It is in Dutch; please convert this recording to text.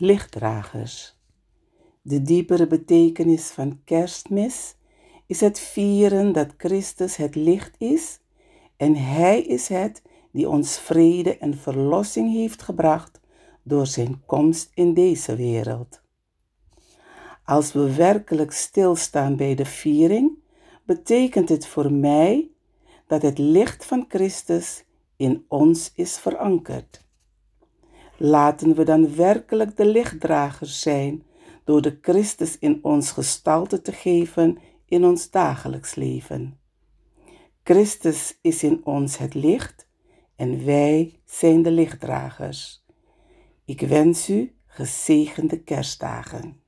lichtdragers. De diepere betekenis van kerstmis is het vieren dat Christus het licht is en Hij is het die ons vrede en verlossing heeft gebracht door Zijn komst in deze wereld. Als we werkelijk stilstaan bij de viering, betekent het voor mij dat het licht van Christus in ons is verankerd. Laten we dan werkelijk de lichtdragers zijn door de Christus in ons gestalte te geven in ons dagelijks leven. Christus is in ons het licht en wij zijn de lichtdragers. Ik wens u gezegende kerstdagen.